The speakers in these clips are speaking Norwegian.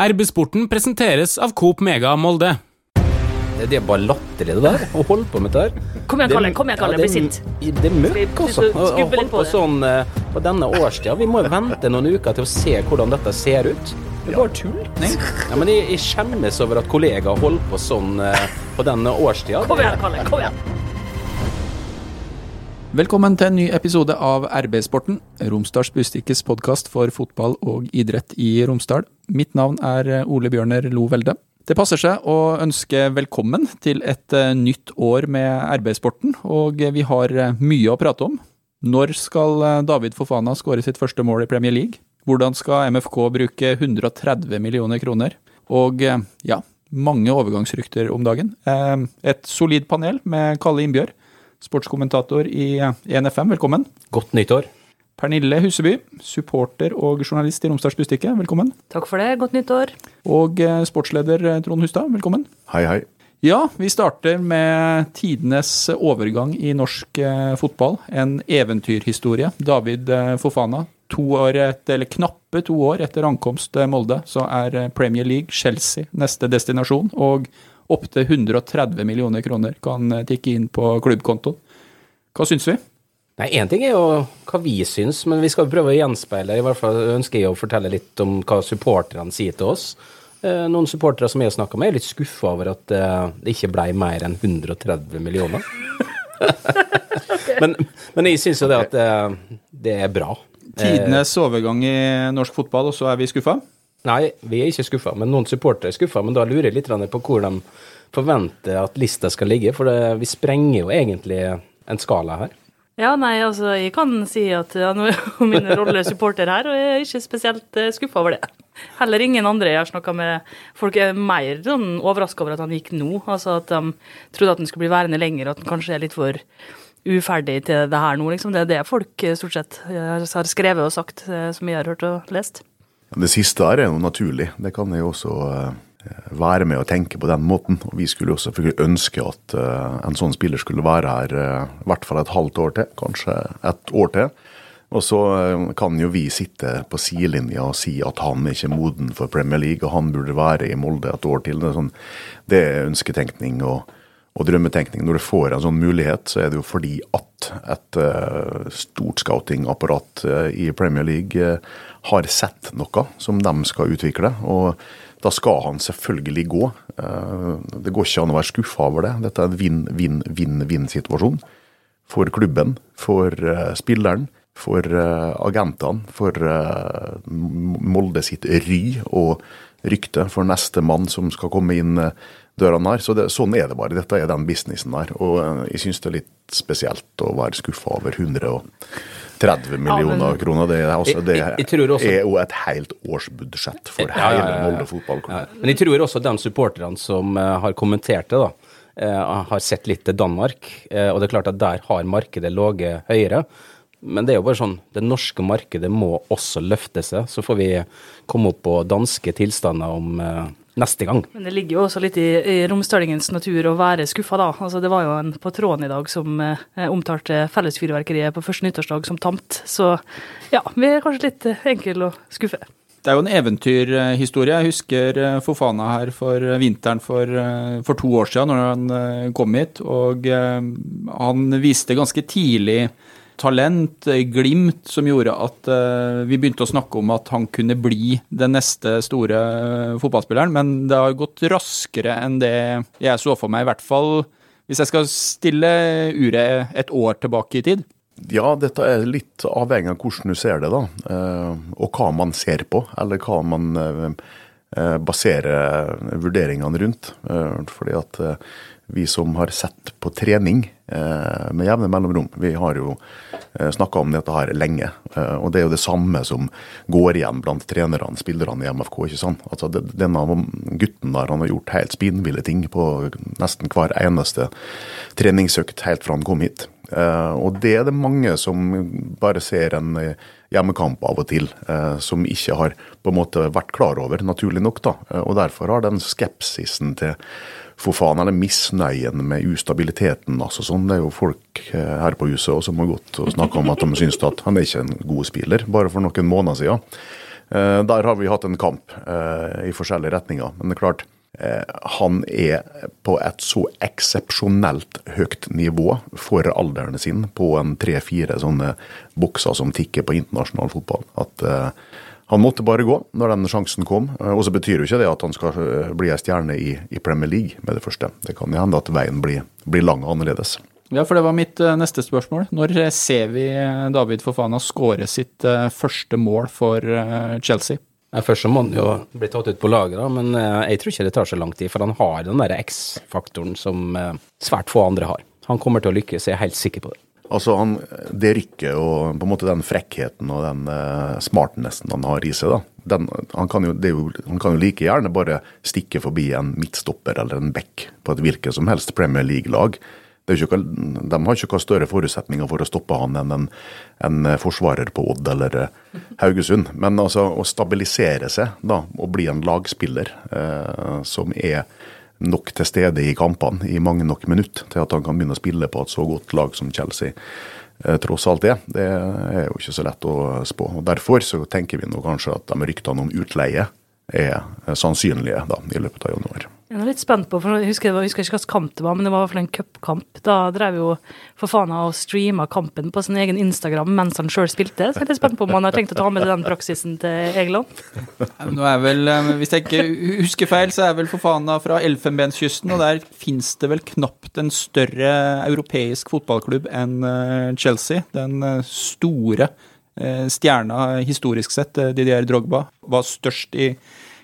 RB-sporten presenteres av Coop Mega Molde. Det, er bare latterlig, det der. Å holde på med det der. Kom igjen, Kalle. Kom igjen, Kalle. Ja, Bli sint. Det er møkk, altså. Å- holde på på sånn eh, på denne årstida. Vi må jo vente noen uker til å se hvordan dette ser ut. Det er bare tull. Ja, men jeg, jeg skjemmes over at kollegaer holder på sånn eh, på denne årstida. Kom igjen, Kalle. Kom igjen. Velkommen til en ny episode av RB-sporten, Romsdals Bustikkes podkast for fotball og idrett i Romsdal. Mitt navn er Ole Bjørner Lo Velde. Det passer seg å ønske velkommen til et eh, nytt år med RB-sporten, og vi har eh, mye å prate om. Når skal eh, David Fofana skåre sitt første mål i Premier League? Hvordan skal MFK bruke 130 millioner kroner? Og ja, mange overgangsrykter om dagen. Et solid panel med Kalle Innbjørg, sportskommentator i ENFM, NFM, velkommen. Godt nyttår. Pernille Huseby, supporter og journalist i Romsdals Bustikke, velkommen. Takk for det. Godt nyttår. Og eh, sportsleder eh, Trond Hustad, velkommen. Hei, hei. Ja, vi starter med tidenes overgang i norsk eh, fotball. En eventyrhistorie. David Fofana. To år etter, eller knappe to år etter ankomst Molde, så er Premier League, Chelsea, neste destinasjon. Og opptil 130 millioner kroner kan eh, tikke inn på klubbkontoen. Hva syns vi? Nei, Én ting er jo hva vi syns, men vi skal prøve å gjenspeile. I hvert fall ønsker jeg å fortelle litt om hva supporterne sier til oss. Eh, Noen supportere som jeg har snakka med, er litt skuffa over at eh, det ikke ble mer enn 130 millioner. men, men jeg syns jo det at det er bra. Tidenes overgang i norsk fotball, og så er vi skuffa? Nei, vi er ikke skuffa, men noen supportere er skuffa. Men da lurer jeg litt på hvor de forventer at lista skal ligge, for det, vi sprenger jo egentlig en skala her. Ja, nei, altså, jeg kan si at ja, min rolle supporter her, og jeg er ikke spesielt skuffa over det. Heller ingen andre jeg har snakka med. Folk er mer sånn overraska over at han gikk nå. Altså at de trodde at han skulle bli værende lenger, og at han kanskje er litt for uferdig til det her nå, liksom. Det er det folk eh, stort sett eh, har skrevet og sagt, eh, som jeg har hørt og lest. Det siste her er jo naturlig. Det kan jeg også eh, være med å tenke på den måten. Og vi skulle jo selvfølgelig ønske at eh, en sånn spiller skulle være her eh, i hvert fall et halvt år til, kanskje et år til. Og så kan jo vi sitte på sidelinja og si at han er ikke moden for Premier League, og han burde være i Molde et år til. Det er, sånn, det er ønsketenkning og, og drømmetenkning. Når du får en sånn mulighet, så er det jo fordi at et eh, stort scoutingapparat eh, i Premier League eh, har sett noe som de skal utvikle. og da skal han selvfølgelig gå. Det går ikke an å være skuffa over det. Dette er en vinn-vinn-vinn-vinn-situasjon. For klubben, for spilleren, for agentene, for Molde sitt ry og rykte for neste mann som skal komme inn dørene her. Så det, sånn er det bare. Dette er den businessen der. Og eh, jeg syns det er litt spesielt å være skuffa over 130 millioner kroner. Det, er, altså, det Jeg- jeg også- er jo et helt årsbudsjett for Ja, ja, hele ja, ja. Molde fotballklubb. Ja, Men jeg tror også de supporterne som eh, har kommentert det, da, eh, har sett litt til Danmark. og det er klart at der har markedet ligget høyere. Men det er jo bare sånn, det norske markedet må også løfte seg. Så får vi komme opp på danske tilstander om neste gang. Men det ligger jo også litt i, i romsdalingens natur å være skuffa, da. Altså, det var jo en på tråden i dag som eh, omtalte fellesfyrverkeriet på første nyttårsdag som tamt. Så ja, vi er kanskje litt eh, enkle å skuffe. Det er jo en eventyrhistorie. Jeg husker eh, Fofana her for eh, vinteren for, for to år siden, når han kom hit. Og han viste ganske tidlig talent, eh, glimt, som gjorde at eh, vi begynte å snakke om at han kunne bli den neste store eh, fotballspilleren. Men det har gått raskere enn det jeg så for meg, i hvert fall hvis jeg skal stille uret et år tilbake i tid. Ja, dette er litt avhengig av hvordan du ser det, da. Og hva man ser på, eller hva man baserer vurderingene rundt. Fordi at vi som har sett på trening med jevne mellomrom, vi har jo snakka om dette her lenge. Eh, Og det er jo det samme som går igjen blant trenerne, spillerne i MFK. ikke sant? Altså, Denne gutten der han har gjort helt spinnville ting på nesten hver eneste treningsøkt helt fra han kom hit. Eh, og det er det mange som bare ser en eh, hjemmekamp av og til, eh, som ikke har på en måte vært klar over, naturlig nok. da. Eh, og derfor har den skepsisen til Fofana, eller misnøyen med ustabiliteten altså sånn, Det er jo folk eh, her på huset også som har gått og snakka om at de syns at han er ikke en god spiller, bare for noen måneder siden. Eh, Der har vi hatt en kamp eh, i forskjellige retninger. Men det er klart, han er på et så eksepsjonelt høyt nivå for alderen sin på en tre-fire sånne bokser som tikker på internasjonal fotball. At han måtte bare gå når den sjansen kom. Eh, Og så betyr jo ikke det at han skal eh, bli ei stjerne i, i Premier League med det første. Det kan hende at veien blir, blir lang og annerledes. Ja, for det var mitt eh, neste spørsmål. Når ser vi David Fofana skåre sitt første mål for Chelsea? Først så må han jo bli tatt ut på laget, da, men jeg tror ikke det tar så lang tid. For han har den der X-faktoren som svært få andre har. Han kommer til å lykkes, jeg er helt sikker på det. Altså han, Det rykket og på en måte den frekkheten og den uh, smartnessen han har i seg, da. Den, han, kan jo, jo, han kan jo like gjerne bare stikke forbi en midtstopper eller en back på et hvilket som helst Premier League-lag. De har ikke hva større forutsetninger for å stoppe han enn en, en forsvarer på Odd eller eh, Haugesund. Men altså å stabilisere seg da, og bli en lagspiller eh, som er nok til stede i kampene i mange nok minutter til at han kan begynne å spille på et så godt lag som Chelsea eh, tross alt det. Det er jo ikke så lett å spå. og Derfor så tenker vi nå kanskje at de ryktene om utleie er eh, sannsynlige da, i løpet av januar. Jeg er litt spent på, for jeg husker, jeg husker ikke hvilken kamp det var, men det var i hvert fall en cupkamp. Da drev jo for faen av og streama kampen på sin egen Instagram mens han sjøl spilte. Så jeg er litt spent på om han har tenkt å ta med den praksisen til Egeland. Nå er vel, eh, Hvis jeg ikke husker feil, så er vel for faen av fra Elfenbenskysten, og der fins det vel knapt en større europeisk fotballklubb enn eh, Chelsea. Den eh, store stjerna historisk sett, Didier Drogba, var størst i,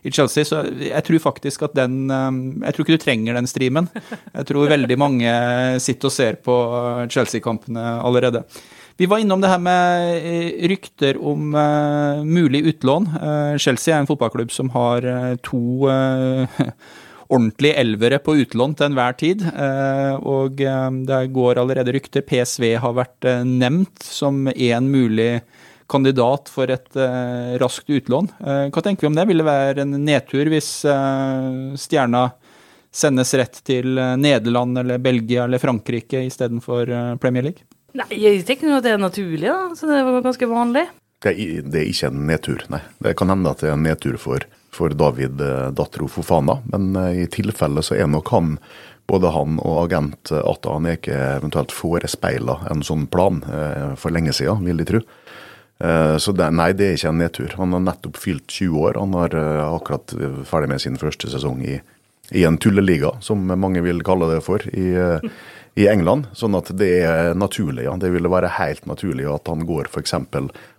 i Chelsea, så jeg tror faktisk at den eh, Jeg tror ikke du trenger den streamen. Jeg tror veldig mange sitter og ser på Chelsea-kampene allerede. Vi var innom det her med eh, rykter om eh, mulig utlån. Eh, Chelsea er en fotballklubb som har to ordentlige elvere på utlån til enhver tid. og det går allerede rykter. PSV har vært nevnt som en mulig kandidat for et eh, raskt utlån. Eh, hva tenker vi om det? Vil det være en nedtur hvis eh, Stjerna sendes rett til eh, Nederland eller Belgia eller Frankrike istedenfor eh, Premier League? Nei, jeg tenker at det er naturlig, da. Så det var ganske vanlig. Det er, det er ikke en nedtur, nei. Det kan hende at det er en nedtur for, for David eh, Datro Fofana, men eh, i tilfelle så er nok han, både han og agent Atta ikke eventuelt forespeila en sånn plan eh, for lenge siden, vil de tro. Eh, Så det, nei, det er ikke en nedtur. Han har nettopp fylt 20 år. Han har eh, akkurat ferdig med sin første sesong i, i en tulleliga, som mange vil kalle det for, i, eh, i England. Sånn at det er naturlig. ja. Det ville være helt naturlig at han går f.eks.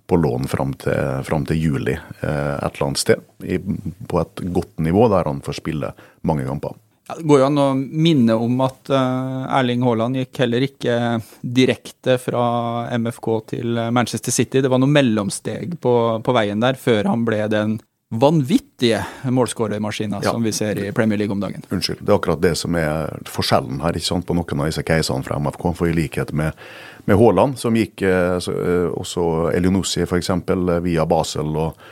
på lån fram til, fram til juli et eller annet sted, i, på et godt nivå, der han får spille mange kamper. Ja, det går jo an å minne om at eh, Erling Haaland gikk heller ikke direkte fra MFK til eh, Manchester City. Det var noen mellomsteg på, på veien der før han ble den vanvittige målskårermaskina Ja. som vi ser i Premier League om dagen. Unnskyld. Det er akkurat det som er forskjellen her ikke sant, på noen av disse casene fra MFK. For i likhet med, med Haaland, som gikk eh, så, også Elionussi f.eks. via Basel og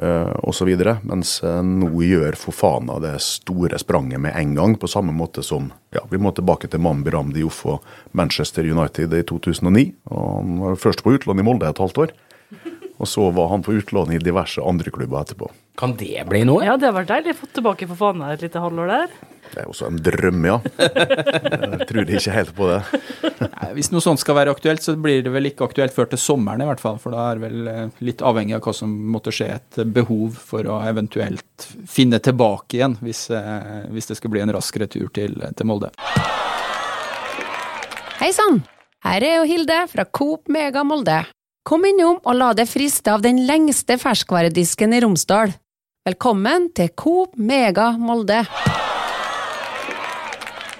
osv. Mens eh, nå gjør Fofana det store spranget med en gang, på samme måte som ja, Vi må tilbake til Mambi Ram Diouf og Manchester United i 2009. og Han var først på utlån i Molde et halvt år. Og så var han på utlån i diverse andre klubber etterpå. Kan det bli noe? Ja, det har vært deilig å få tilbake for faen et lite halvår der. Det er også en drøm, ja. Jeg tror ikke helt på det. Nei, Hvis noe sånt skal være aktuelt, så blir det vel ikke aktuelt før til sommeren i hvert fall. For da er det vel eh, litt avhengig av hva som måtte skje, et behov for å eventuelt finne tilbake igjen, hvis, eh, hvis det skal bli en rask retur til, til Molde. Hei sann! Her er jo Hilde fra Coop Mega Molde. Kom innom og la deg friste av den lengste ferskvaredisken i Romsdal. Velkommen til Coop Mega Molde.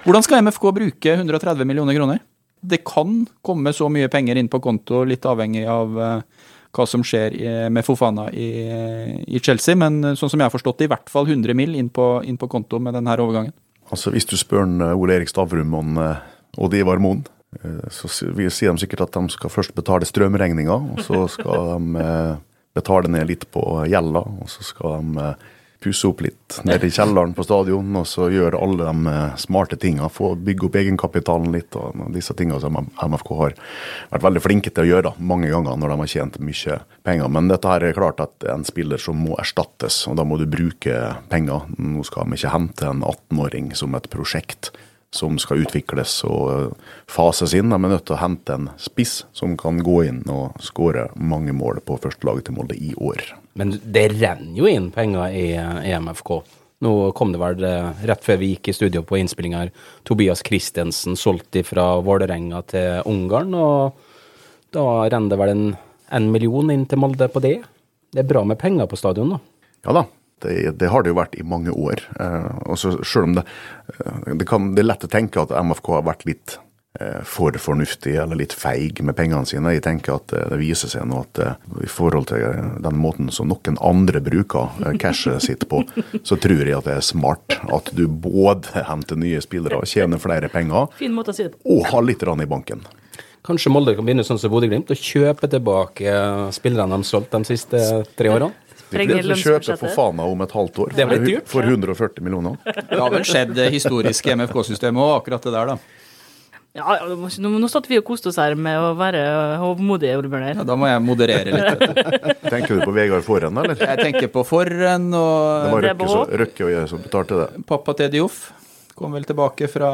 Hvordan skal MFK bruke 130 millioner kroner? Det kan komme så mye penger inn på konto, litt avhengig av eh, hva som skjer med Fofana i, i Chelsea, men eh, sånn som jeg har forstått det, i hvert fall 100 mill. inn på, inn på konto med denne overgangen. Altså, Hvis du spør eh, Ole Erik Stavrum og, Odd Ivar Moen, så sier de sikkert at de skal først betale strømregninga, og så skal de betale ned litt på gjelda, og så skal de eh, pusse opp litt nede i kjelleren på stadion, og så gjøre alle de eh, smarte tinga. Få bygge opp egenkapitalen litt, og disse tinga som MFK har vært veldig flinke til å gjøre mange ganger når de har tjent mye penger. Men dette her er klart at det er en spiller som må erstattes, og da må du bruke penger. Nå skal de ikke hente en 18-åring som et prosjekt som skal utvikles og eh, fases inn. De er nødt til å hente en spiss som kan gå inn og skåre mange mål på førstelaget til Molde i år. Men det renner jo inn penger i, EMFK. Nå kom det vel eh, rett før vi gikk i studio på innspilling her, Tobias Christensen solgt fra Vålerenga til Ungarn, og da renner det vel en, en million inn til Molde på det. Det er bra med penger på stadion, da. Ja da, det, det, har det jo vært i mange år. Eh, og så selv om det, eh, det, kan, det, er lett å tenke at MFK har vært litt eh, for fornuftig eller litt feig med pengene sine. Jeg tenker at det viser seg nå at i forhold til den måten som noen andre bruker cashet sitt på, så tror jeg at det er smart at du både henter nye spillere, tjener flere penger, fin måte å si det på. og har litt rann i banken. Kanskje Molde kan begynne sånn som Bodø-Glimt og kjøpe tilbake spillerne de har solgt de siste tre årene? Sprenger Vi kjøper for faen meg om et halvt år. Det blir dyrt. For 140 millioner. Det har vel skjedd historisk i MFK-systemet òg, akkurat det der, da. Ja, nå, nå satt vi og koste oss her med å være hovmodige, Ole da må jeg moderere litt. tenker du på Vegard Forhen, eller? Jeg tenker på Forhen og Det var Røkke, Røkke og jeg som betalte det. Pappa til Dioff kom vel tilbake fra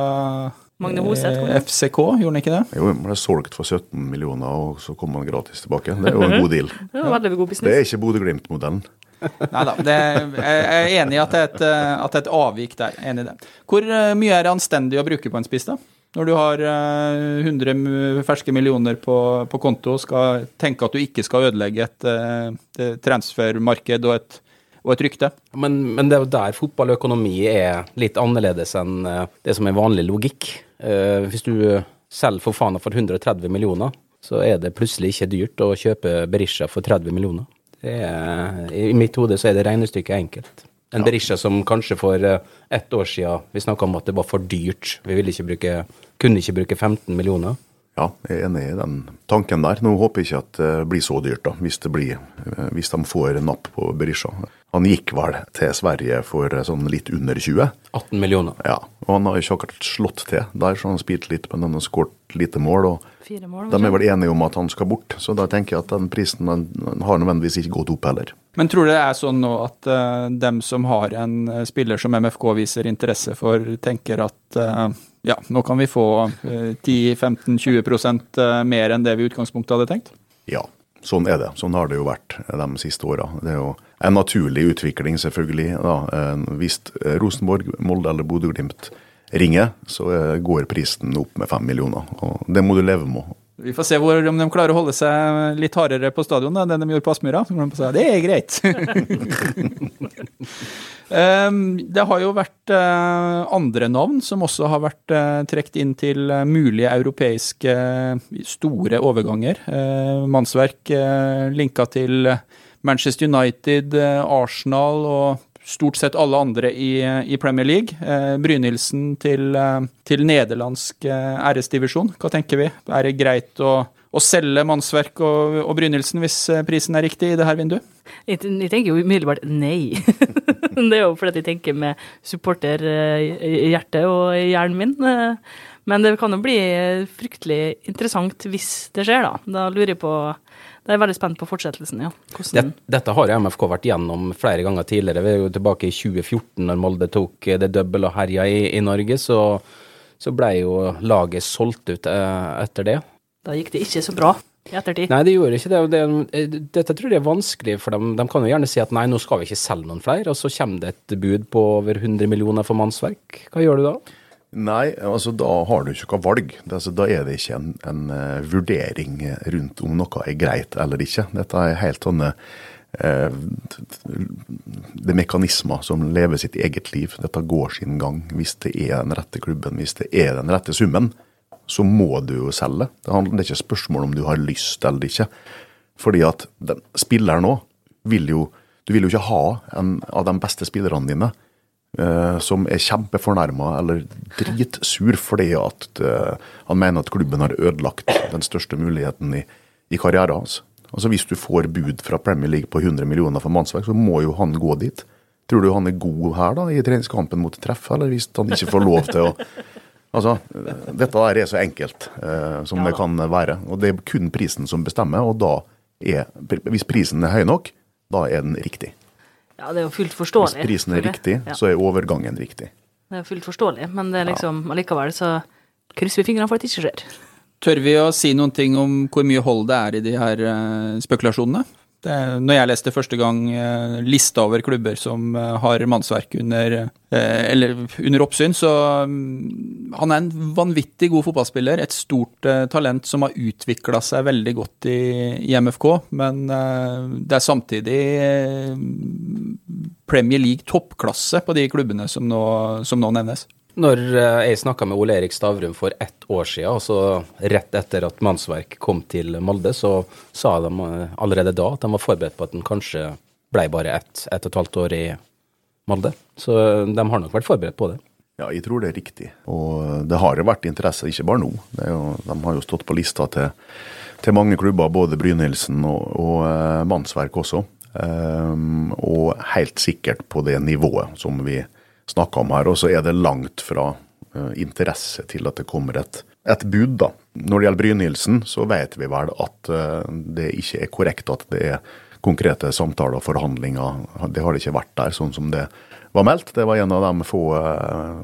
Magne Hoseth kom. Eh, FCK, gjorde han ikke det? Jo, han ble solgt for 17 millioner, og så kom han gratis tilbake. Det er jo en god deal. Det var veldig god business. Det er ikke Bodø-Glimt-modellen. Nei da. Jeg er enig i at det er et, eh, at det er et avvik der. Enig i det. Hvor eh, mye er det anstendig å bruke på en spiss, da? Når du har 100 ferske millioner på, på konto, skal tenke at du ikke skal ødelegge et, et transfermarked og et og et rykte. Men, men, det er jo der fotballøkonomi er litt annerledes enn det som er vanlig logikk. Uh, hvis du selger for Fana for 130 millioner, så er det plutselig ikke dyrt å kjøpe Berisha for 30 millioner. Er, I mitt hode så er det regnestykket enkelt. En ja. Berisha som kanskje for uh, ett år siden vi snakka om at det var for dyrt. Vi ikke bruke, kunne ikke bruke 15 millioner. Ja, jeg er enig i den tanken der. Nå håper jeg ikke at det blir så dyrt, da, hvis, blir, eh, hvis de får napp på Berisha. Han gikk vel til Sverige for sånn litt under 20. 18 millioner. Ja, og han har ikke akkurat slått til der, så han har spilt litt, men han har skåret lite mål. og mål, De er vel enige om at han skal bort, så da tenker jeg at den prisen den har nødvendigvis ikke gått opp heller. Men tror du det er sånn nå at uh, dem som har en spiller som MFK viser interesse for, tenker at uh, ja, nå kan vi få uh, 10-15-20 mer enn det vi i utgangspunktet hadde tenkt? Ja, sånn er det. Sånn har det jo vært de siste åra. Det er jo en naturlig utvikling, selvfølgelig. Da. Hvis Rosenborg, Molde eller Bodø-Glimt ringer, så eh, går prisen opp med fem millioner. og Det må du leve med. Vi får se hvor, om de klarer å holde seg litt hardere på stadion enn de gjorde på Aspmyra. Det er greit. Ehm, det har jo vært eh, andre navn som også har vært uh, trukket inn til mulige europeiske store overganger. Mannsverk linka til Manchester United, eh, Arsenal og stort sett alle andre i, Premier League. Eh, Brynildsen til, eh, til nederlandsk eh, æresdivisjon. Hva tenker vi? Er det greit å, å selge mannsverk og, og Brynildsen hvis eh, prisen er riktig i det her vinduet? Jeg, jeg tenker jo umiddelbart nei. det er jo fordi jeg tenker med supporterhjertet og hjernen min. Men det kan jo bli fryktelig interessant hvis det skjer, da. Da lurer jeg på Da er jeg veldig spent på fortsettelsen, ja. Hvordan... Dette har MFK vært gjennom flere ganger tidligere. Vi er jo tilbake i 2014, når Molde tok det double og herja i, i, Norge. Så, så ble jo laget solgt ut eh, etter det. Da gikk det ikke så bra i ettertid. Nei, det gjorde ikke det. det. Eh, dette tror jeg er vanskelig for dem. De kan jo gjerne si at nei, nå skal vi ikke selge noen flere, og så kommer det et bud på over 100 millioner for mannsverk. Hva gjør du da? Nei, altså da har du ikke noe valg. Altså, da er det ikke en, en uh, vurdering rundt om noe er greit eller ikke. Dette er helt sånne uh, Det er mekanismer som lever sitt eget liv. Dette går sin gang. Hvis det er den rette klubben, hvis det er den rette summen, så må du jo selge. Det, er ikke spørsmål om du har lyst eller ikke. Fordi at den, spilleren nå vil jo Du vil jo ikke ha en av de beste spillerne dine Uh, som er kjempefornærma eller dritsur fordi at uh, han mener at klubben har ødelagt den største muligheten i, i karrieren hans. Altså Hvis du får bud fra Premier League på 100 millioner for mannsverk, så må jo han gå dit. Tror du han er god her da, i treningskampen mot treff, eller hvis han ikke får lov til å Altså, Dette der er så enkelt eh, som det kan være. og Det er kun prisen som bestemmer. og da er, Hvis prisen er høy nok, da er den riktig. Ja, det er jo fullt forståelig. Hvis prisen er riktig, Ja, så er overgangen riktig. det er fullt forståelig, men det er liksom, allikevel så krysser vi fingrene for at det ikke skjer. Tør vi å si noen ting om hvor mye hold det er i de her eh, spekulasjonene? Det, når jeg leste første gang eh, lista over klubber som eh, har mannsverk under, eh, under oppsyn, så mm, han er en vanvittig god fotballspiller. Et stort talent som har utvikla seg veldig godt i, i MFK. Men det er samtidig Premier League toppklasse på de klubbene som nå, som nå nevnes. Når eh, jeg snakka med Ole Erik Stavrum for ett år siden, altså rett etter at Mannsverk kom til Molde, så sa de eh, allerede da at de var forberedt på at den kanskje ble bare ett, ett og et halvt år i Molde. Så eh, de har nok vært forberedt på det. Ja, jeg tror det er riktig. Og det har jo vært interesse, ikke bare nå. Jo, de har jo stått på lista til, til mange klubber, både Brynildsen og, og Mannsverk også. Um, og helt sikkert på det nivået som vi snakka om her. Og så er det langt fra eh, interesse til at det kommer et, et bud, da. Når det gjelder Brynildsen, så vet vi vel at eh, det ikke er korrekt at det er konkrete samtaler og forhandlinger. Det har det ikke vært der, sånn som det var meldt. Det var en av de få eh,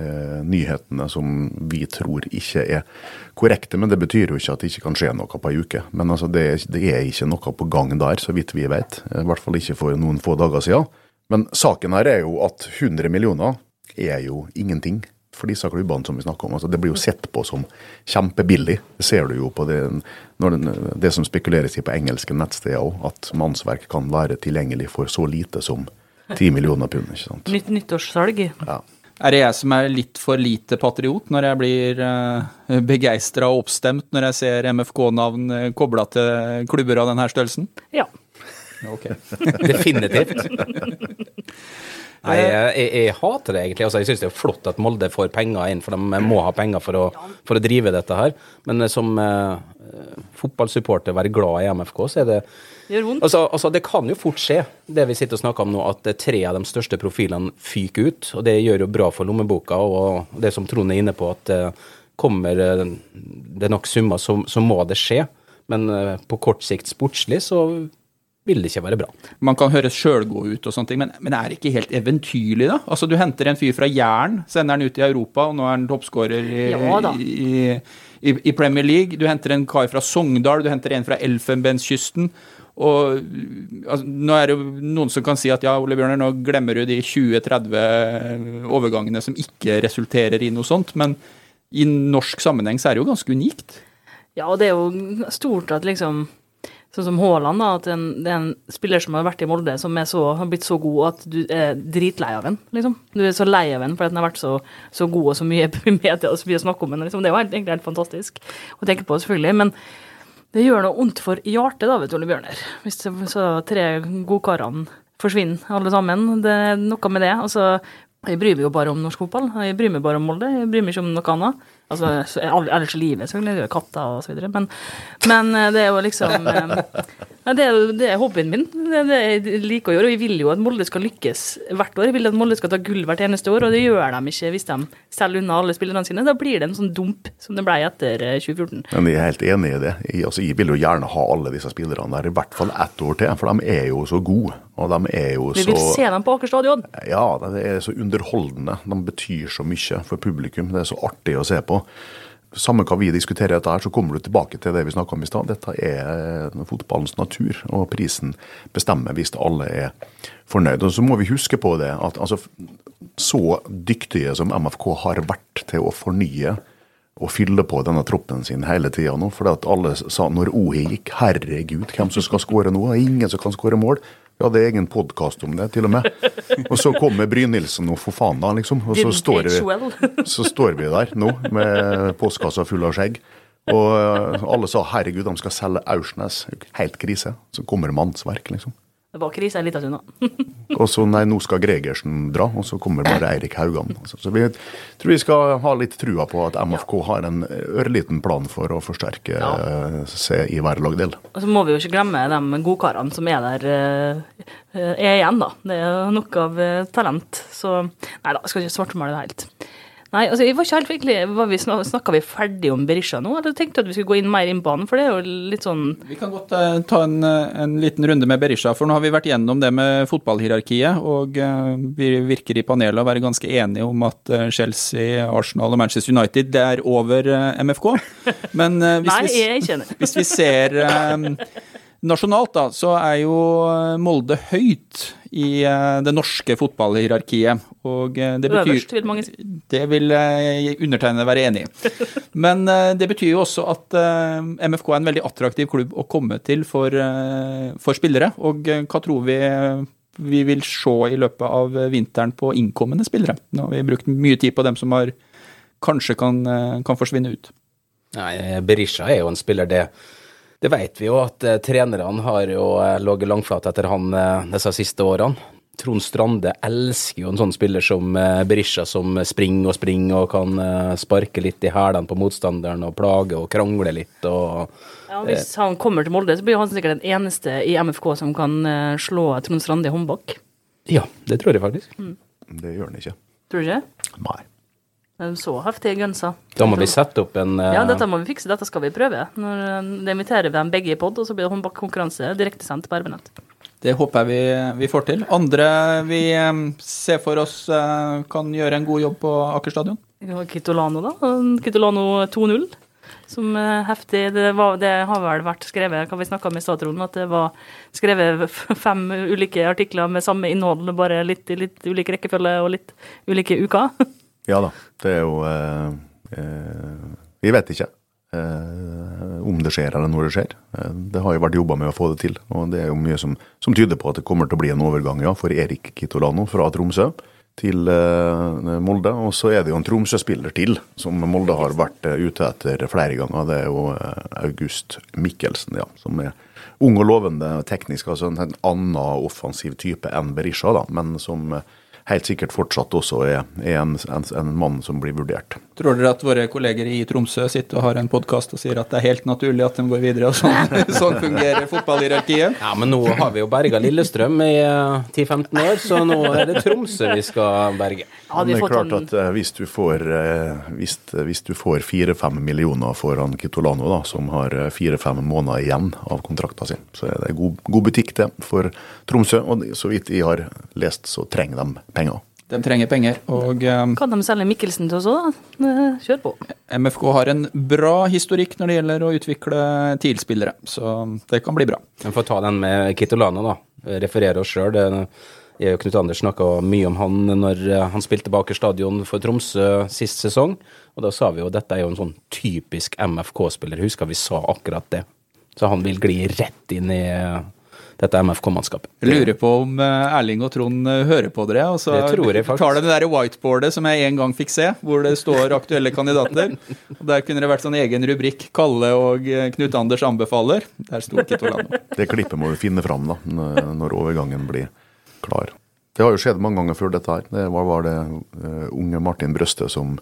eh, nyhetene som vi tror ikke er korrekte. Men det betyr jo ikke at det ikke kan skje noe på ei uke. Men altså, det, det er ikke noe på gang der, så vidt vi vet. I hvert fall ikke for noen få dager siden. Men saken her er jo at 100 millioner er jo ingenting for disse klubbene som vi snakker om. Altså, det blir jo sett på som kjempebillig. Det ser du jo på det, når den, det som spekuleres i på engelske nettsteder òg, at mannsverk kan være tilgjengelig for så lite som 10 millioner pund. ikke sant? Nytt nyttårssalg. Ja. Er det jeg som er litt for lite patriot når jeg blir uh, begeistra og oppstemt når jeg ser MFK-navn uh, kobla til klubber av denne størrelsen? Ja. Ok. Definitivt. Nei, jeg, jeg, jeg hater det egentlig. Altså, jeg syns det er flott at Molde får penger inn, for de må ha penger for å, for å drive dette her. Men eh, som eh, fotballsupporter, være glad i MFK, så er det Gjør vondt. Altså, altså, Det kan jo fort skje, det vi sitter og snakker om nå, at eh, tre av de største profilene fyker ut. og Det gjør jo bra for lommeboka. Og det som Trond er inne på, at eh, kommer eh, det nok summer, så, så må det skje. Men eh, på kort sikt sportslig så vil det ikke være bra. Man kan høres sjølgod ut og sånne ting, men, men er det ikke helt eventyrlig, da? Altså, Du henter en fyr fra Jæren, sender han ut i Europa, og nå er han toppskårer i, Ja i, i, i Premier League. Du henter en kar fra Sogndal, du henter en fra Elfenbenskysten. Og altså, nå er det jo noen som kan si at ja, Ole Bjørner, nå glemmer du de 20-30 overgangene som ikke resulterer i noe sånt, men i norsk sammenheng så er det jo ganske unikt. Ja, og det er jo stort at liksom Sånn som Haaland, da, at en, det er en spiller som har vært i Molde, som så, har blitt så god at du er dritlei av ham, liksom. Du er så lei av ham fordi den har vært så, så god og så mye i media og så mye å snakke om ham. Liksom. Det er jo egentlig helt fantastisk å tenke på, selvfølgelig. Men det gjør noe vondt for hjertet, da, vet du, Ole Bjørner. Hvis det, så tre godkarene forsvinner, alle sammen. Det er noe med det. Altså, jeg bryr meg jo bare om norsk fotball. Jeg bryr meg bare om Molde. Jeg bryr meg ikke om noe annet. Altså, ellers i livet, så Det er jo katter og så videre. Men, men eh, det er jo liksom eh, Det er det er hobbyen min. Det er det jeg liker å gjøre. Og jeg vil jo at Molde skal lykkes hvert år. Jeg vil at Molde skal ta gull hvert eneste år, og det gjør de ikke hvis de selger unna alle spillerne sine. Da blir det en sånn dump som det ble etter eh, 2014. Men jeg er helt enig i det. Jeg, altså, jeg vil jo gjerne ha alle disse spillerne der i hvert fall ett år til, for de er jo så gode. Og de er jo så, Vi vil se dem på Aker stadion. Ja, det er så underholdende. De betyr så mye for publikum. Det er så artig å se på. Samme hva vi diskuterer dette her, så kommer du tilbake til det vi snakka om i stad. Dette er fotballens natur, og prisen bestemmer hvis alle er fornøyd. Og så må vi huske på det at altså, så dyktige som MFK har vært til å fornye og fylle på denne troppen sin hele tida nå. For at alle sa når Ohi gikk, herregud, hvem som skal skåre nå? Ingen som kan skåre mål. Vi hadde egen podkast om det, til og med. Og så kommer Brynildsen og for faen da, liksom. Og så står, vi, så står vi der nå med postkassa full av skjegg. Og eh, alle sa herregud, de skal selge Aursnes. Helt krise. Så kommer mannsverk, liksom. Det var en liten stund, da. Og så nei, nå skal Gregersen dra, og så kommer bare Eirik Haugan. Så vi tror vi skal ha litt trua på at MFK har en ørliten plan for å forsterke Ja. eh, seg i hver lagdel. Og så må vi jo ikke glemme de godkarene som er der, eh, er igjen, da. Det er jo nok av eh, talent. Så nei da, skal ikke svartmale det helt. Nei, altså, jeg var ikke helt virkelig var vi snak, Snakka vi ferdig om Berisha nå, eller tenkte du at vi skulle gå inn mer inn banen? For det er jo litt sånn Vi kan godt uh, ta en, eh, en liten runde med Berisha, for nå har vi vært gjennom det med fotballhierarkiet, og uh, vi virker i panelet å være ganske enige om at uh, Chelsea, Arsenal og Manchester United det er over MFK. Men hvis, Nei, vi, hvis vi ser nasjonalt, da, så er jo eh, Molde høyt i eh, det norske fotballhierarkiet. Og eh, det betyr Øverst, vil mange si. det vil undertegnede være enig i. Men det betyr jo også at MFK er en veldig attraktiv klubb å komme til for, for spillere. Og hva tror vi vi vil se i løpet av vinteren på innkommende spillere? Nå har vi brukt mye tid på dem som har, kanskje kan, kan forsvinne ut. Nei, Berisha er jo en spiller, det, det vet vi jo, at eh, trenerne har jo eh, ligget langflate etter han eh, disse siste årene. Trond Strande elsker jo en sånn spiller som eh, Berisha, som springer og springer og kan eh, sparke litt i hælene på motstanderen og plage og krangle litt. og Ja, hvis han kommer til Molde, så blir han sikkert den eneste i MFK som kan eh, slå Trond Strande i håndbak. Ja, det tror jeg faktisk. Det gjør han ikke. Tror du ikke? Nei. De Så heftige gunser. Da må vi sette opp en uh... Ja, dette må vi fikse, dette skal vi prøve. Når eh, Det inviterer vi dem begge i pod, og så blir det håndbakkonkurranse direktesendt på RB-nett. Det håper jeg vi, vi får til. Andre vi eh, ser for oss eh, kan gjøre en god jobb på Aker stadion? Kitolano, da. Kitolano 2-0. Som er heftig. Det, var, det har vel vært skrevet, kan vi snakke om i statsråden, at det var skrevet fem ulike artikler med samme innhold, bare litt i litt ulik rekkefølge og litt ulike uker. Ja da. Det er jo eh, eh, Vi vet ikke eh, om det skjer eller når det skjer. Det har jo vært jobba med å få det til, og det er jo mye som, som tyder på at det kommer til å bli en overgang ja, for Erik Kitolano fra Tromsø til Molde. Og så er det jo en Tromsø-spiller til som Molde har vært ute etter flere ganger. Det er jo August Mikkelsen, ja, som er ung og lovende teknisk, altså en, en annen offensiv type enn Berisha, da, men som helt sikkert fortsatt også er, er en, en, en mann som blir vurdert. Tror dere at våre kolleger i Tromsø sitter og har en podkast og sier at det er helt naturlig at de går videre, og sånn, sånn fungerer fotballhierarkiet? Ja, men nå har vi jo berga Lillestrøm i eh, 10-15 år, så nå er det Tromsø vi skal berge. Men det er klart at eh, hvis du får eh, hvis, hvis du får fire-fem millioner for han Kitolano, da, som har eh, fire-fem måneder igjen av kontrakta si, så er det god, god butikk det for Tromsø. Og så vidt jeg har lest, så trenger de penger. De trenger penger, og eh, Kan de selge Mikkelsen til oss òg, da? Eh, Kjør på. MFK har en bra historikk når det gjelder å utvikle TIL-spillere, så det kan bli bra. Vi får ta den med Kitolano, da. Referere oss sjøl. Jeg og Knut Anders snakka mye om han når eh, han spilte bak i stadion for Tromsø sist sesong. Og da sa vi jo at dette er jo en sånn typisk MFK-spiller. Husker vi sa akkurat det. Så han vil gli rett inn i dette MFK-mannskapet. Lurer på om eh, Erling og Trond eh, hører på dere, og så Det tror jeg faktisk. tar de det der whiteboardet som jeg en gang fikk se, hvor det står aktuelle kandidater. Og Der kunne det vært sånn egen rubrikk 'Kalle og eh, Knut Anders anbefaler'. Der sto Kitolano. Det klippet må vi finne fram da, når overgangen blir klar. Det har jo skjedd mange ganger før dette her. Det var, var det uh, unge Martin Brøste som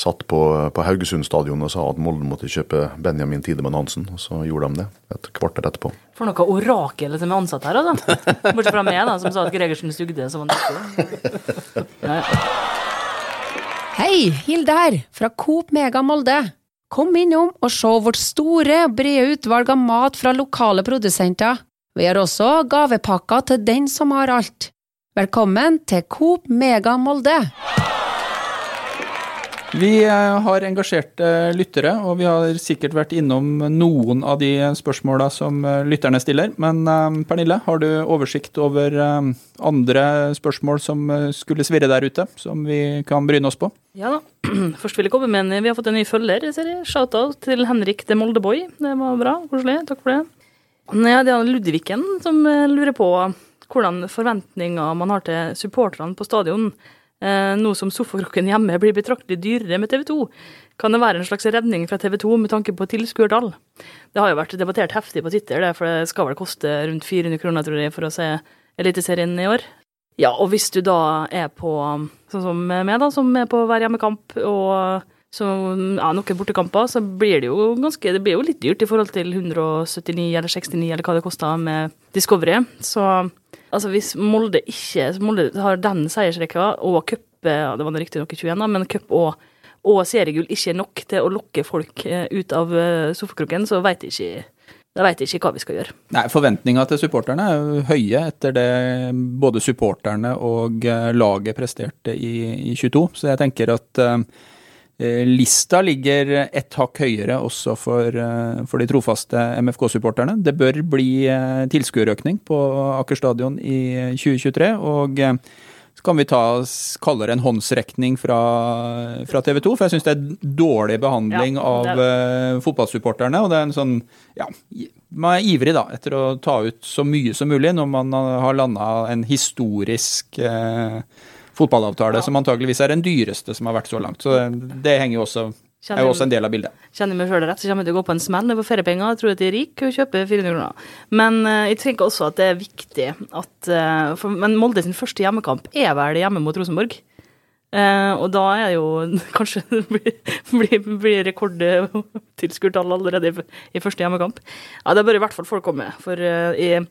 satt på, på Haugesund stadion og sa at Molde måtte kjøpe Benjamin Tidemann Hansen, og så gjorde de det et kvarter etterpå. For noe orakel som er ansatt her, altså. Bortsett fra meg, da, som sa at Gregersen sugde som han ja. Hei, Hilde her, fra Coop Mega Molde. Kom innom og se vårt store, brede utvalg av mat fra lokale produsenter. Vi har også gavepakker til den som har alt. Velkommen til Coop Mega Molde. Vi eh, har engasjerte lyttere, og vi har sikkert vært innom noen av de spørsmåla som eh, lytterne stiller. Men eh, Pernille, har du oversikt over andre spørsmål som skulle svirre der ute, som vi kan bryne oss på? Ja da. Først vil jeg komme med en Vi har fått en ny følger, ser jeg. Shout-out til Henrik de Moldeboy. Det var bra. Koselig. Takk for det. Ja, det er Ludvigen som lurer på hvordan forventninger man har til supporterne på stadion. Eh, nå som sofakroken hjemme blir betraktelig dyrere med TV 2, kan det være en slags redning fra TV 2 med tanke på tilskuertall? Det har jo vært debattert heftig på Twitter, det, for det skal vel koste rundt 400 kroner, tror jeg, for å se Eliteserien i år. Ja, og hvis du da er på, sånn som meg, da, som er på hver hjemmekamp, og så, ja, noen bortekamper, så blir det jo ganske Det blir jo litt dyrt i forhold til 179 eller 69 eller hva det kosta med Discovery. Så altså hvis Molde ikke Molde har den seiersrekka og cup ja, Det var riktignok i 21, da, men cup og, og seriegull ikke er nok til å lokke folk eh, ut av eh, sofakroken, så veit ikke da veit jeg ikke hva vi skal gjøre. Nei, Forventninga til supporterne er høye etter det både supporterne og eh, laget presterte i, i 22. Så jeg tenker at uh, lista ligger ett hakk høyere også for, uh, for de trofaste MFK-supporterne. Det bør bli uh, tilskuerøkning på Aker stadion i 2023. og så kan vi ta, kalle det en håndsrekning fra, fra TV 2, for jeg syns det er dårlig behandling ja, av uh, fotballsupporterne. Og det er en sånn Ja, man er ivrig da, etter å ta ut så mye som mulig når man har landa en historisk uh, fotballavtale, ja. som antageligvis er den dyreste som har vært så langt. Så det henger jo også er jo også en del av bildet. Kjenner meg sjøl rett, så kommer jeg til å gå på en smell på feriepenger. Tror at jeg er rik og kjøper 400 kroner. Men uh, jeg tenker også at det er viktig at uh, for, Men Molde sin første hjemmekamp er vel hjemme mot Rosenborg. Uh, og da er jo kanskje blir, blir, blir rekordtilskuertall allerede i, i, første hjemmekamp. Ja, det bør i hvert fall folk komme. For jeg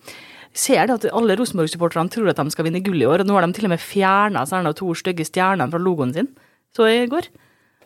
ser det at alle Rosenborg-supporterne tror at de skal vinne gull i år. Og nå har de til og med fjerna de to stygge stjernene fra logoen sin. Så i går.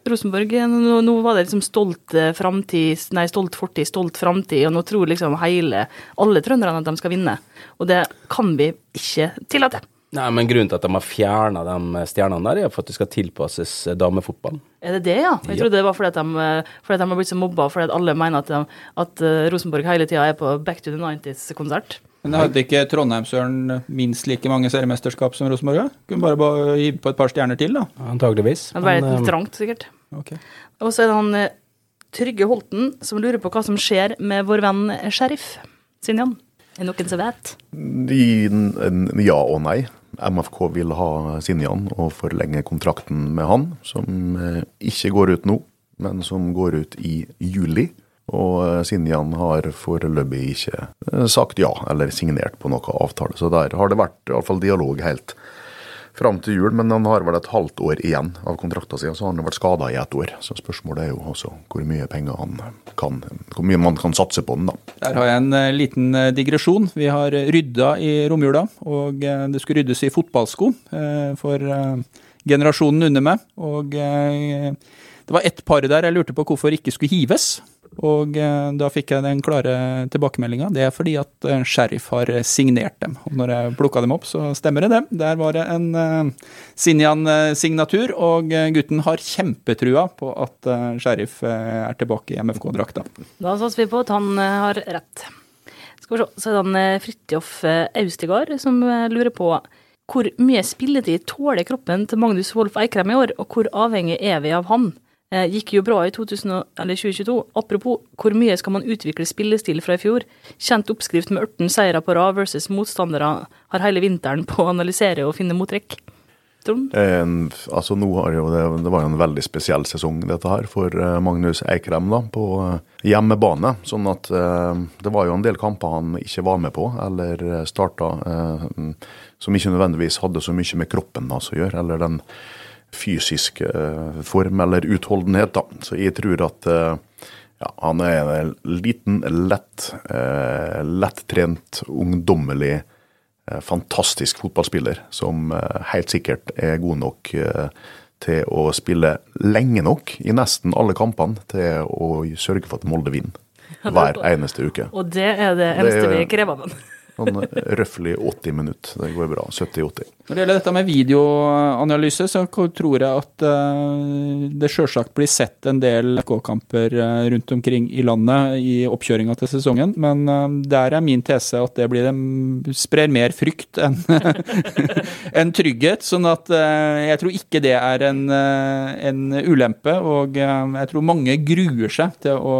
Rosenborg. Nå, nå, var det liksom stolt eh, framtid, nei, stolt fortid, stolt framtid, og nå tror liksom hele, alle trønderne at de skal vinne. Og det kan vi ikke tillate. Nei, men Grunnen til at de har fjerna de stjernene der, er for at det skal tilpasses eh, damefotballen. Er det det, ja? Jeg trodde det var fordi, at de, eh, fordi at de har blitt så mobba, fordi at alle mener at, de, at Rosenborg hele tida er på Back to the 90s-konsert. Men hadde ikke Trondheimsøren minst like mange seriemesterskap som Rosenborg? Kunne bare, bare gi på et par stjerner til, da. Antageligvis. Det ble litt eh, trangt, sikkert. Okay. Og så er det han eh, Trygge Holten som lurer på hva som skjer med vår venn sheriff Sinjan. Er det noen som vet? Ja og nei. MFK vil ha Sinjan og forlenge kontrakten med han, som eh, ikke går ut nå, men som går ut i juli. Og eh, Sinjan har foreløpig ikke eh, sagt ja eller signert på noe avtale. Så der har det vært i alle fall dialog helt fram til jul. Men han har vel et halvt år igjen av kontrakta si, så har han vært skada i ett år. Så spørsmålet er jo også hvor mye penger han kan, hvor mye man kan satse på den, da. Der har jeg en uh, liten digresjon. Vi har rydda i romjula, og det skulle ryddes i fotballsko for generasjonen under meg. Og det var ett par der jeg lurte på hvorfor ikke skulle hives. Og eh, da fikk jeg den klare tilbakemeldinga. Det er fordi at eh, Sheriff har signert dem. Og når jeg plukka dem opp, så stemmer det det. Der var det en uh, Sinjan-signatur, og gutten har kjempetrua på at Sheriff er tilbake i MFK-drakta. Da satser vi på at han har rett. Skal vi se, så er det Fridtjof Austegard som lurer på hvor mye spilletid tåler kroppen til Magnus Wolff Eikrem i år, og hvor avhengig er vi av han? Eh, gikk jo bra i 2022. Apropos, hvor mye skal man utvikle spillestil fra i fjor? Kjent oppskrift med 18 seire på rad versus motstandere har hele vinteren på å analysere og finne mottrekk. Eh, altså nå har jo det, det var jo en veldig spesiell sesong dette her for eh, Magnus Eikrem da, på hjemmebane. sånn at eh, det var jo en del kamper han ikke var med på eller starta, eh, som ikke nødvendigvis hadde så mye med kroppen hans å gjøre. eller den fysisk eh, form eller utholdenhet. Da. Så jeg tror at eh, ja, han er en liten, lett, eh, lettrent, ungdommelig, fantastisk fotballspiller som helt sikkert er god nok til å spille lenge nok i nesten alle kampene til å sørge for at Molde vinner hver eneste uke. Og det er det eneste vi krever av ham. Sånn røftlig 80 minutter. Det går bra. 70-80. Når det gjelder dette med videoanalyse, så tror jeg at uh, det sjølsagt blir sett en del FK-kamper eh, rundt omkring i landet i oppkjøringa til sesongen, men uh, der er min tese at det blir det sprer mer frykt enn en trygghet. Sånn at jeg tror ikke det er en, en ulempe, og jeg tror mange gruer seg til å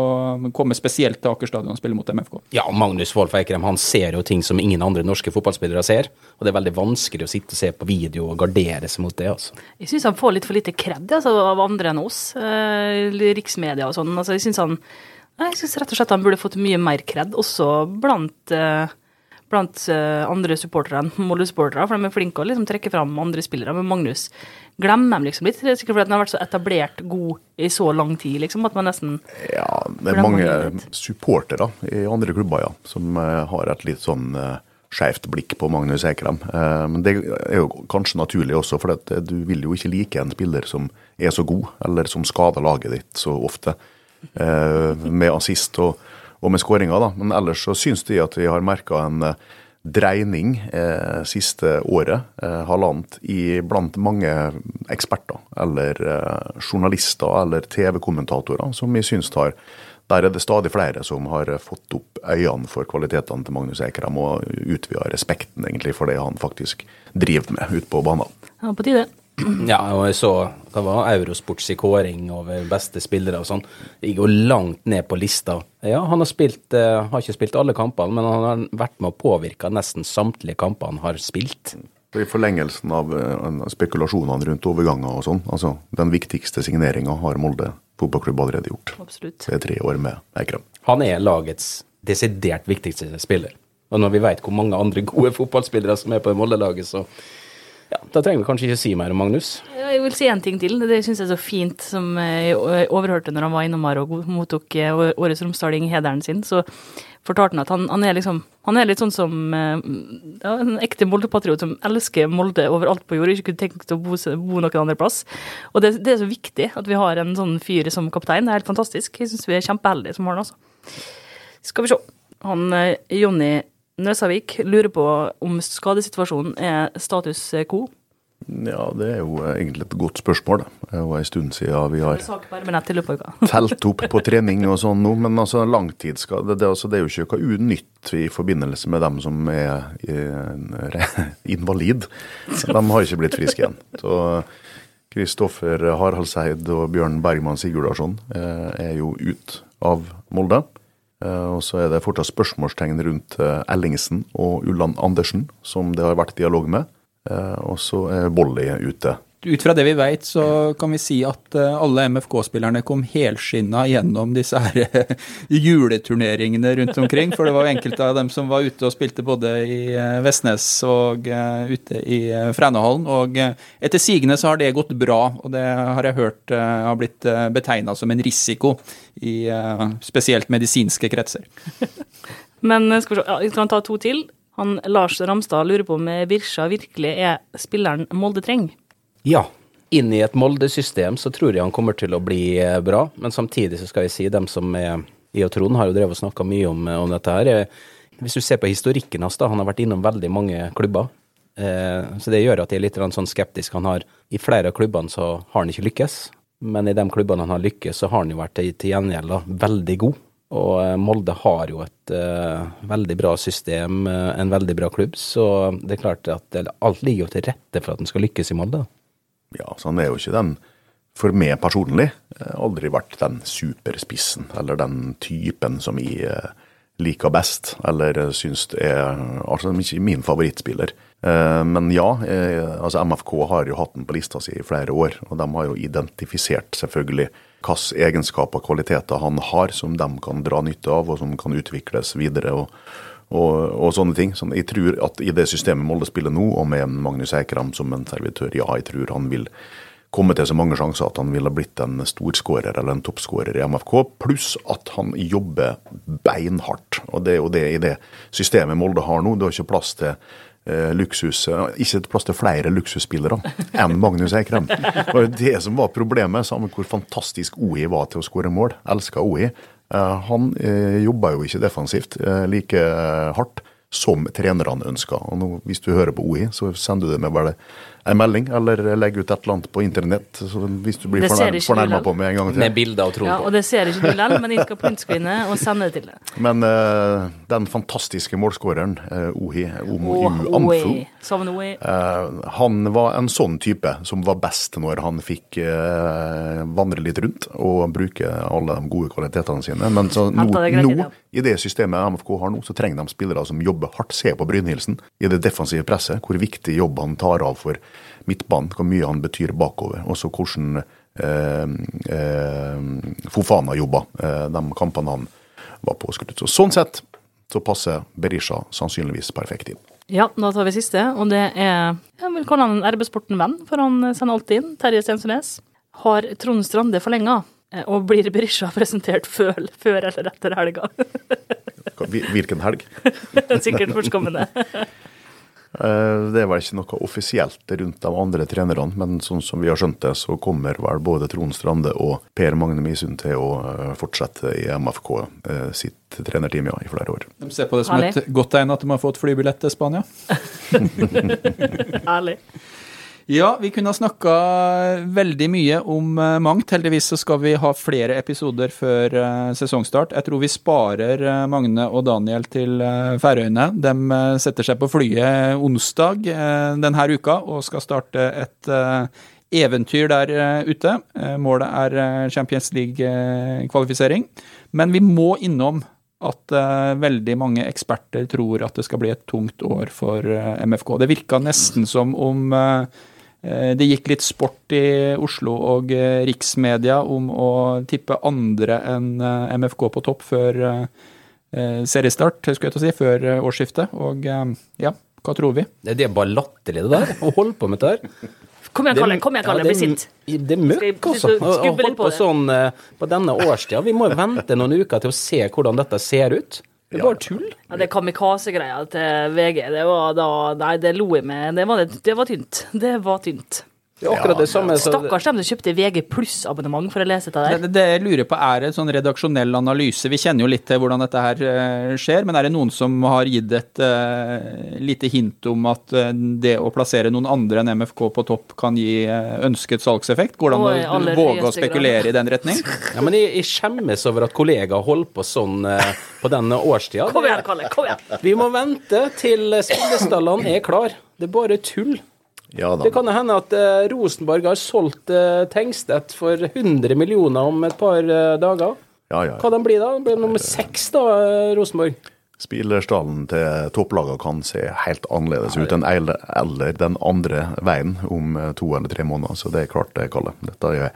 komme spesielt til Aker stadion og spille mot MFK. Ja, Magnus Wolff Eikrem han ser jo ting som ingen andre norske fotballspillere ser. Og det er veldig vanskelig å sitte og se på video og gardere seg mot det. altså. Jeg syns han får litt for lite kred altså, av andre enn oss, eh, riksmedia og sånn. Altså, jeg syns synes rett og slett han burde fått mye mer kred, også blant eh, blant eh, andre supportere enn Molde-supportere, for de er flinke å liksom trekke fram andre spillere. Men Magnus glemmer dem liksom litt. Det er sikkert fordi han har vært så etablert god i så lang tid, liksom, at man nesten Ja, det er mange supportere i andre klubber, ja, som eh, har et litt sånn uh, skjevt blikk på Magnus Ekrem. Eh, men det er jo kanskje naturlig også, for eh, du vil jo ikke like en spiller som er så god, eller som skader laget ditt så ofte, eh, med assist og, og med skåringer. Men ellers så syns de at vi har merka en eh, dreining eh, siste året, eh, halvannet, i blant mange eksperter eller eh, journalister eller TV-kommentatorer, som vi syns har der er det stadig flere som har fått opp øynene for kvalitetene til Magnus Ekrem og utvida respekten egentlig for det han faktisk driver med ute på banen. Ja, på tide. Ja, og jeg så hva var Eurosports i kåring over beste spillere og sånn. Det går langt ned på lista. Ja, han har spilt, eh, har ikke spilt alle kampene, men han har vært med å påvirke nesten samtlige kamper han har spilt. I forlengelsen av eh, spekulasjonene rundt overganger og sånn, altså den viktigste signeringa har Molde fotballklubb allerede gjort. Absolutt. Det er tre år med Eikrem. Han er lagets desidert viktigste spiller. Og når vi vet hvor mange andre gode fotballspillere som er på Molde-laget, så ja, da trenger vi kanskje ikke si mer om Magnus. Jeg vil si en ting til. Det syns jeg er så fint, som jeg overhørte når han var innom her og mottok eh, Årets Romsdaling-hederen sin. Så fortalte han at han, han, er liksom Han er litt sånn som eh, ja, en ekte Molde-patriot som elsker Molde overalt på jord ikke kunne tenkt å bo, bo noen andre plass. Og det, det er så viktig at vi har en sånn fyr som kaptein. Det er helt fantastisk. Jeg syns vi er kjempeheldige som har han, altså. Skal vi se. Han eh, Jonny Nøsavik lurer på om skadesituasjonen er status quo. Ja, det er jo eh, egentlig et godt spørsmål. Det er jo en stund siden vi har telt opp på trening og sånn nå, men altså langtidsskade det, altså, det er jo ikke noe unytt i forbindelse med dem som er er invalid. De har ikke blitt friske igjen. Så Kristoffer Haraldseid og Bjørn Bergman Sigurdarsson eh, er jo ut av Molde. Eh, Og så er det fortsatt spørsmålstegn rundt eh, Ellingsen og Ulland Andersen, som det har vært dialog med. Eh, Og så er Volley ute. Ut fra det vi vet, så kan vi si at eh, alle MFK-spillerne kom helskinna gjennom disse her eh, juleturneringene rundt omkring. For det var jo enkelte av dem som var ute og spilte både i eh, Vestnes og ute i Frænahallen. Og etter sigende så har det gått bra, og det har jeg hørt har blitt betegna som en risiko i spesielt medisinske kretser. Men skal vi se, ja, vi kan ta to til. Han Lars Ramstad lurer på om Birsja virkelig er spilleren Molde trenger. Ja, inn i et Molde-system så tror jeg han kommer til å bli eh, bra, men samtidig så skal jeg si dem som er i og Trond har jo drevet og snakka mye om, eh, om dette her. Eh, Hvis du ser på historikken hans, da, han har vært innom veldig mange klubber. Så det gjør at jeg er litt sånn skeptisk. Han har, I flere av klubbene så har han ikke lykkes, men i de klubbene han har lykkes, så har han jo vært til, til gjengjeld veldig god. Og Molde har jo et uh, veldig bra system, en veldig bra klubb, så det er klart at alt ligger jo til rette for at han skal lykkes i Molde. Ja, så han er jo ikke den, for meg personlig, eh, aldri vært den superspissen, eller den typen som jeg eh, liker best, eller eh, syns er altså ikke min favorittspiller. Men ja, altså MFK har jo hatt den på lista si i flere år, og de har jo identifisert selvfølgelig hvilke egenskaper og kvaliteter han har som de kan dra nytte av, og som kan utvikles videre. og og, og sånne ting. Sånn, jeg tror at i det systemet Molde spiller nå, og med Magnus Eikram som en servitør, ja, jeg tror han vil komme til så mange sjanser at han ville blitt en storskårer eller en toppskårer i MFK, pluss at han jobber beinhardt. Og det er jo det i det systemet Molde har nå. Det har ikke plass til eh, luksus, ikke plass til flere luksusspillere enn Magnus Eikrem. Det var det som var problemet, samme hvor fantastisk OI var til å skåre mål. Elska OI. Eh, Han eh, jobba jo ikke defensivt eh, like hardt som trenerne ønska. Og hvis du hører på OI, så sender du det med bare en melding eller legge ut et eller annet på internett. Så hvis du blir fornærma på meg en gang Med bilder bilder tro på. Ja, på. og det ser ikke du likevel, men jeg skal printscreene og sende det til deg. Men uh, den fantastiske målskåreren, uh, Ohi Omo Og U Amfu, Oi, Savn Oi. eh, han var en sånn type som var best når han fikk uh, vandre litt rundt og bruke alle de gode kvalitetene sine. Men så nå, nå, i det systemet MFK har nå, så trenger de spillere som jobber hardt. Se på Brynhildsen i det defensive presset, hvor viktig jobb han tar av for midtbanen, hvor mye han betyr bakover. Også hvordan eh, eh, Fofana jobba eh, de kampene han var på. Så sånn sett så passer Berisha sannsynligvis perfekt inn. Ja, da tar vi siste, og det er Jeg vil kalle han en RB-sporten-venn, for han sender alltid inn. Terje Stensønes. Har Trond Strande forlenga, eh, og blir Berisha presentert før, før eller etter helga? Hvilken helg? Sikkert førstkommende. Eh, Det er vel ikke noe offisielt rundt de andre trenerne, men sånn som vi har skjønt det, så kommer vel både Trond Strande og Per Magne Misund til å eh, fortsette i MFK eh, sitt trenerteam ja, i flere år. De ser på det som Herlig. et godt tegn at de har fått flybillett til Spania. Ærlig. Ja, vi kunne ha snakka veldig mye om eh, mangt. Heldigvis så skal vi ha flere episoder før eh, sesongstart. Jeg tror vi sparer eh, Magne og Daniel til Færøyene. De setter seg på flyet onsdag denne uka og skal starte et eventyr der ute. Målet er Champions League-kvalifisering. Men vi må innom at veldig mange eksperter tror at det skal bli et tungt år for MFK. Det virka nesten som om det gikk litt sport i Oslo og eh, riksmedia om å tippe andre enn eh, MFK på topp før eh, eh, seriestart, skulle jeg til å si, før eh, årsskiftet. Og eh, ja, hva tror vi? Det er bare latterlig, det der. Å holde på med dette her. Kom igjen, Kalle. Kom igjen, Kalle. Ja, Bli det er- sint. Det er møkk, altså. Å holde på på sånn eh, på denne årstida. Vi må jo vente noen uker til å se hvordan dette ser ut. Det er bare tull. Ja, det kamikaze-greia til VG, det var da Nei, det lo jeg med. Det var, det var tynt. Det var tynt. Det er akkurat det samme Stakkars dem som kjøpte VG pluss-abonnement for å lese det der. Det, det jeg lurer på er en sånn redaksjonell analyse. Vi kjenner jo litt til hvordan dette her eh, skjer, men er det noen som har gitt et uh, lite hint om at eh, det å plassere noen andre enn MFK på topp kan gi ønsket salgseffekt? Går det an å våge å spekulere i den retning? Ja, men jeg, jeg skjemmes over at kollegaer holder på sånn uh, på denne årstida. Kom igjen, Kalle. Kom igjen. Vi må vente til spillestallene er klar. Det er bare tull. Ja. Det kan hende at eh, Rosenborg har solgt eh, Tengstedt for 100 millioner om et par eh, dager. Ja, ja. Hva de blir da? Det blir nummer seks, da, eh, Rosenborg. Spillerstallen til topplagene kan se helt annerledes ut enn eller, eller den andre veien om eh, to eller tre måneder. Så det er klart det, Kalle. Dette er,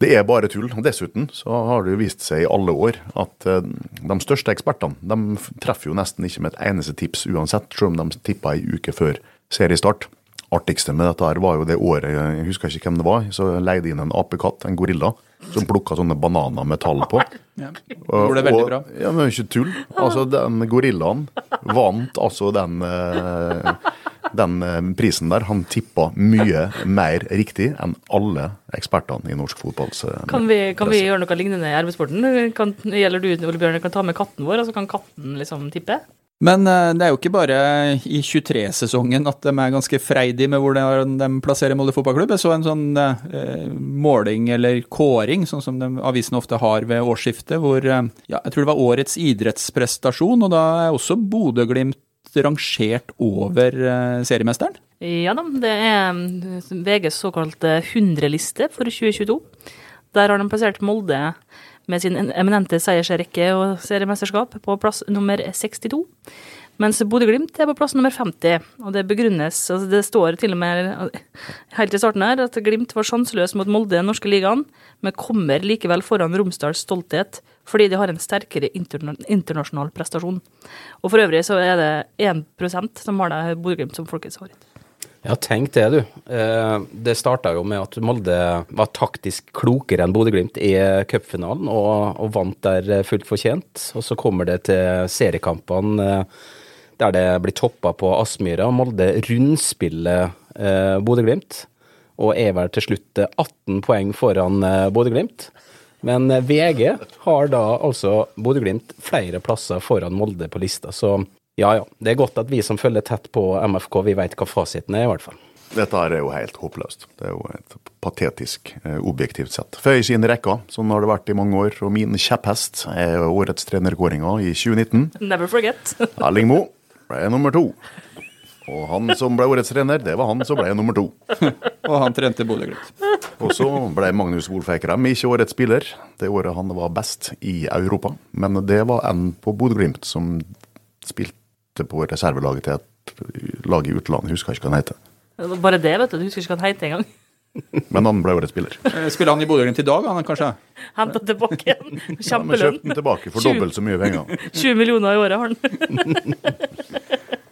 det er bare tull. Dessuten så har det jo vist seg i alle år at eh, de største ekspertene de treffer jo nesten ikke med et eneste tips uansett, selv om de tippa ei uke før seriestart. Artigste med dette her var jo det året, jeg husker ikke hvem det var, så leide inn en apekatt, en gorilla, som plukka sånne bananer med tall på. Ja. Det det veldig Og- bra. Ja, men ikke tull. Altså, den gorillaen vant altså den, eh, den eh, prisen der. Han tippa mye mer riktig enn alle ekspertene i norsk fotball. Kan vi, kan vi gjøre noe lignende i arbeidssporten? Kan, gjelder du, Ole Bjørn, kan ta med katten vår, og så kan katten liksom tippe? Men eh, det er jo ikke bare i 23-sesongen at de er ganske freidige med hvordan de plasserer Molde fotballklubb. Jeg så en sånn eh, måling eller kåring, sånn som de avisene ofte har ved årsskiftet, hvor eh, ja, jeg tror det var årets idrettsprestasjon, og da er også Bodø-Glimt rangert over eh, seriemesteren. Ja da, det er mm, VGs såkalte 100-liste for 2022. Der har de plassert Molde med sin eminente seiersrekke og seriemesterskap på plass nummer 62. Mens Bodø-Glimt er på plass nummer 50, og det begrunnes altså Det står til og med helt i starten her at Glimt var sjanseløs mot Molde i den norske ligaen, men kommer likevel foran Romsdals stolthet fordi de har en sterkere interna internasjonal prestasjon. Og for øvrig så er det 1% som har Bodø-Glimt som folkets favoritt. Ja, tenk det, du. Eh, Det starta jo med at Molde var taktisk klokere enn Bodø-Glimt i cupfinalen, og, og vant der fullt fortjent. Og så kommer det til seriekampene eh, der det blir toppa på Aspmyra. Molde rundspiller eh, Bodø-Glimt, og er vel til slutt eh, 18 poeng foran Bodø-Glimt. Men VG har da altså Bodø-Glimt flere plasser foran Molde på lista, så ja ja. Det er godt at vi som følger tett på MFK, vi veit hva fasiten er, i hvert fall. Dette her er jo helt håpløst. Det er jo et patetisk, eh, objektivt sett. Føy sine rekke, sånn har det vært i mange år. Og min kjepphest er årets trenerkåringer i 2019. Never forget. Erling Moe ble nummer to. Og han som ble årets trener, det var han som ble nummer to. Og han trente Bodø-Glimt. Og så ble Magnus Wolfekrem ikke årets spiller det året han var best i Europa. Men det var en på Bodø-Glimt som spilte på reservelaget til et lag i utlandet, husker ikke hva han heter. Bare det, vet du. Du husker ikke hva han heter engang. Men han ble årets spiller. Eh, Skulle han i Bodø-Glimt i dag, han kanskje? Henta tilbake igjen. Ja, men Kjempelønn. kjøpte den tilbake for dobbelt så mye penger. 20 millioner i året har han.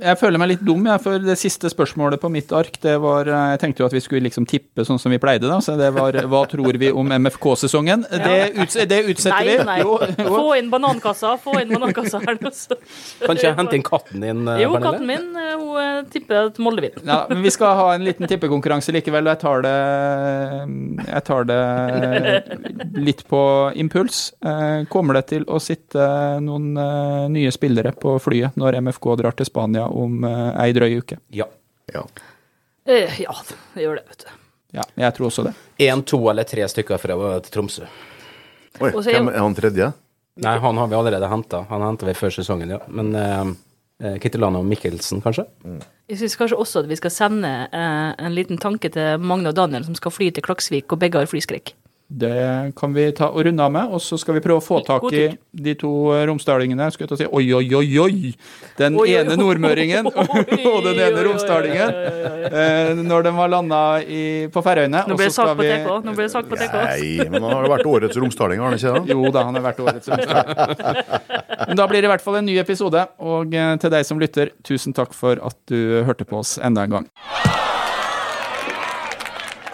Jeg føler meg litt dum, jeg, for det siste spørsmålet på mitt ark, det var eh, Jeg tenkte jo at vi skulle liksom tippe sånn som vi pleide, da. Så det var hva tror vi om MFK-sesongen? Det, uts det utsetter Nei, vi. nei. Jo, jo. Få inn banankassa, få inn banankassa her nå. Kanskje hente inn katten din, eh, Jo, Pernille? katten min eh, hun eh, tipper et Molde. Ja, men vi skal ha en liten tippekonkurranse likevel, og jeg tar det Jeg tar det litt på impuls. Eh, Kommer det til å sitte noen eh, nye spillere på flyet når MFK drar til Spania om eh, ei drøy uke? Ja. Ja. Eh, Ja, det gjør det, vet du. Ja, jeg tror også det. Én, to eller tre stykker fra til Tromsø. Oi, Også er hvem jo- er han tredje? Nei, han har vi allerede henta. Han henta vi før sesongen, ja. Men eh, eh, og Mikkelsen, kanskje? Jeg syns kanskje også at vi skal sende eh, en liten tanke til Magne og Daniel, som skal fly til Klaksvik, og begge har flyskrekk. Det kan vi ta og runde av med, og så skal vi prøve å få tak i de to eh, romsdalingene. Skulle jeg til å si oi, oi, oi, oi! Den Oi, ene nordmøringen og den ene romsdalingen. Eh, Når den var landa på Færøyene. Nå ble blir det sak på TK. Nå blir det sak på TK. Nei, men han har jo vært årets romsdaling, har han ikke det? Jo da, han har vært årets romsdaling. Men da blir det i hvert fall en ny episode. Og eh, til deg som lytter, tusen takk for at du hørte på oss enda en gang.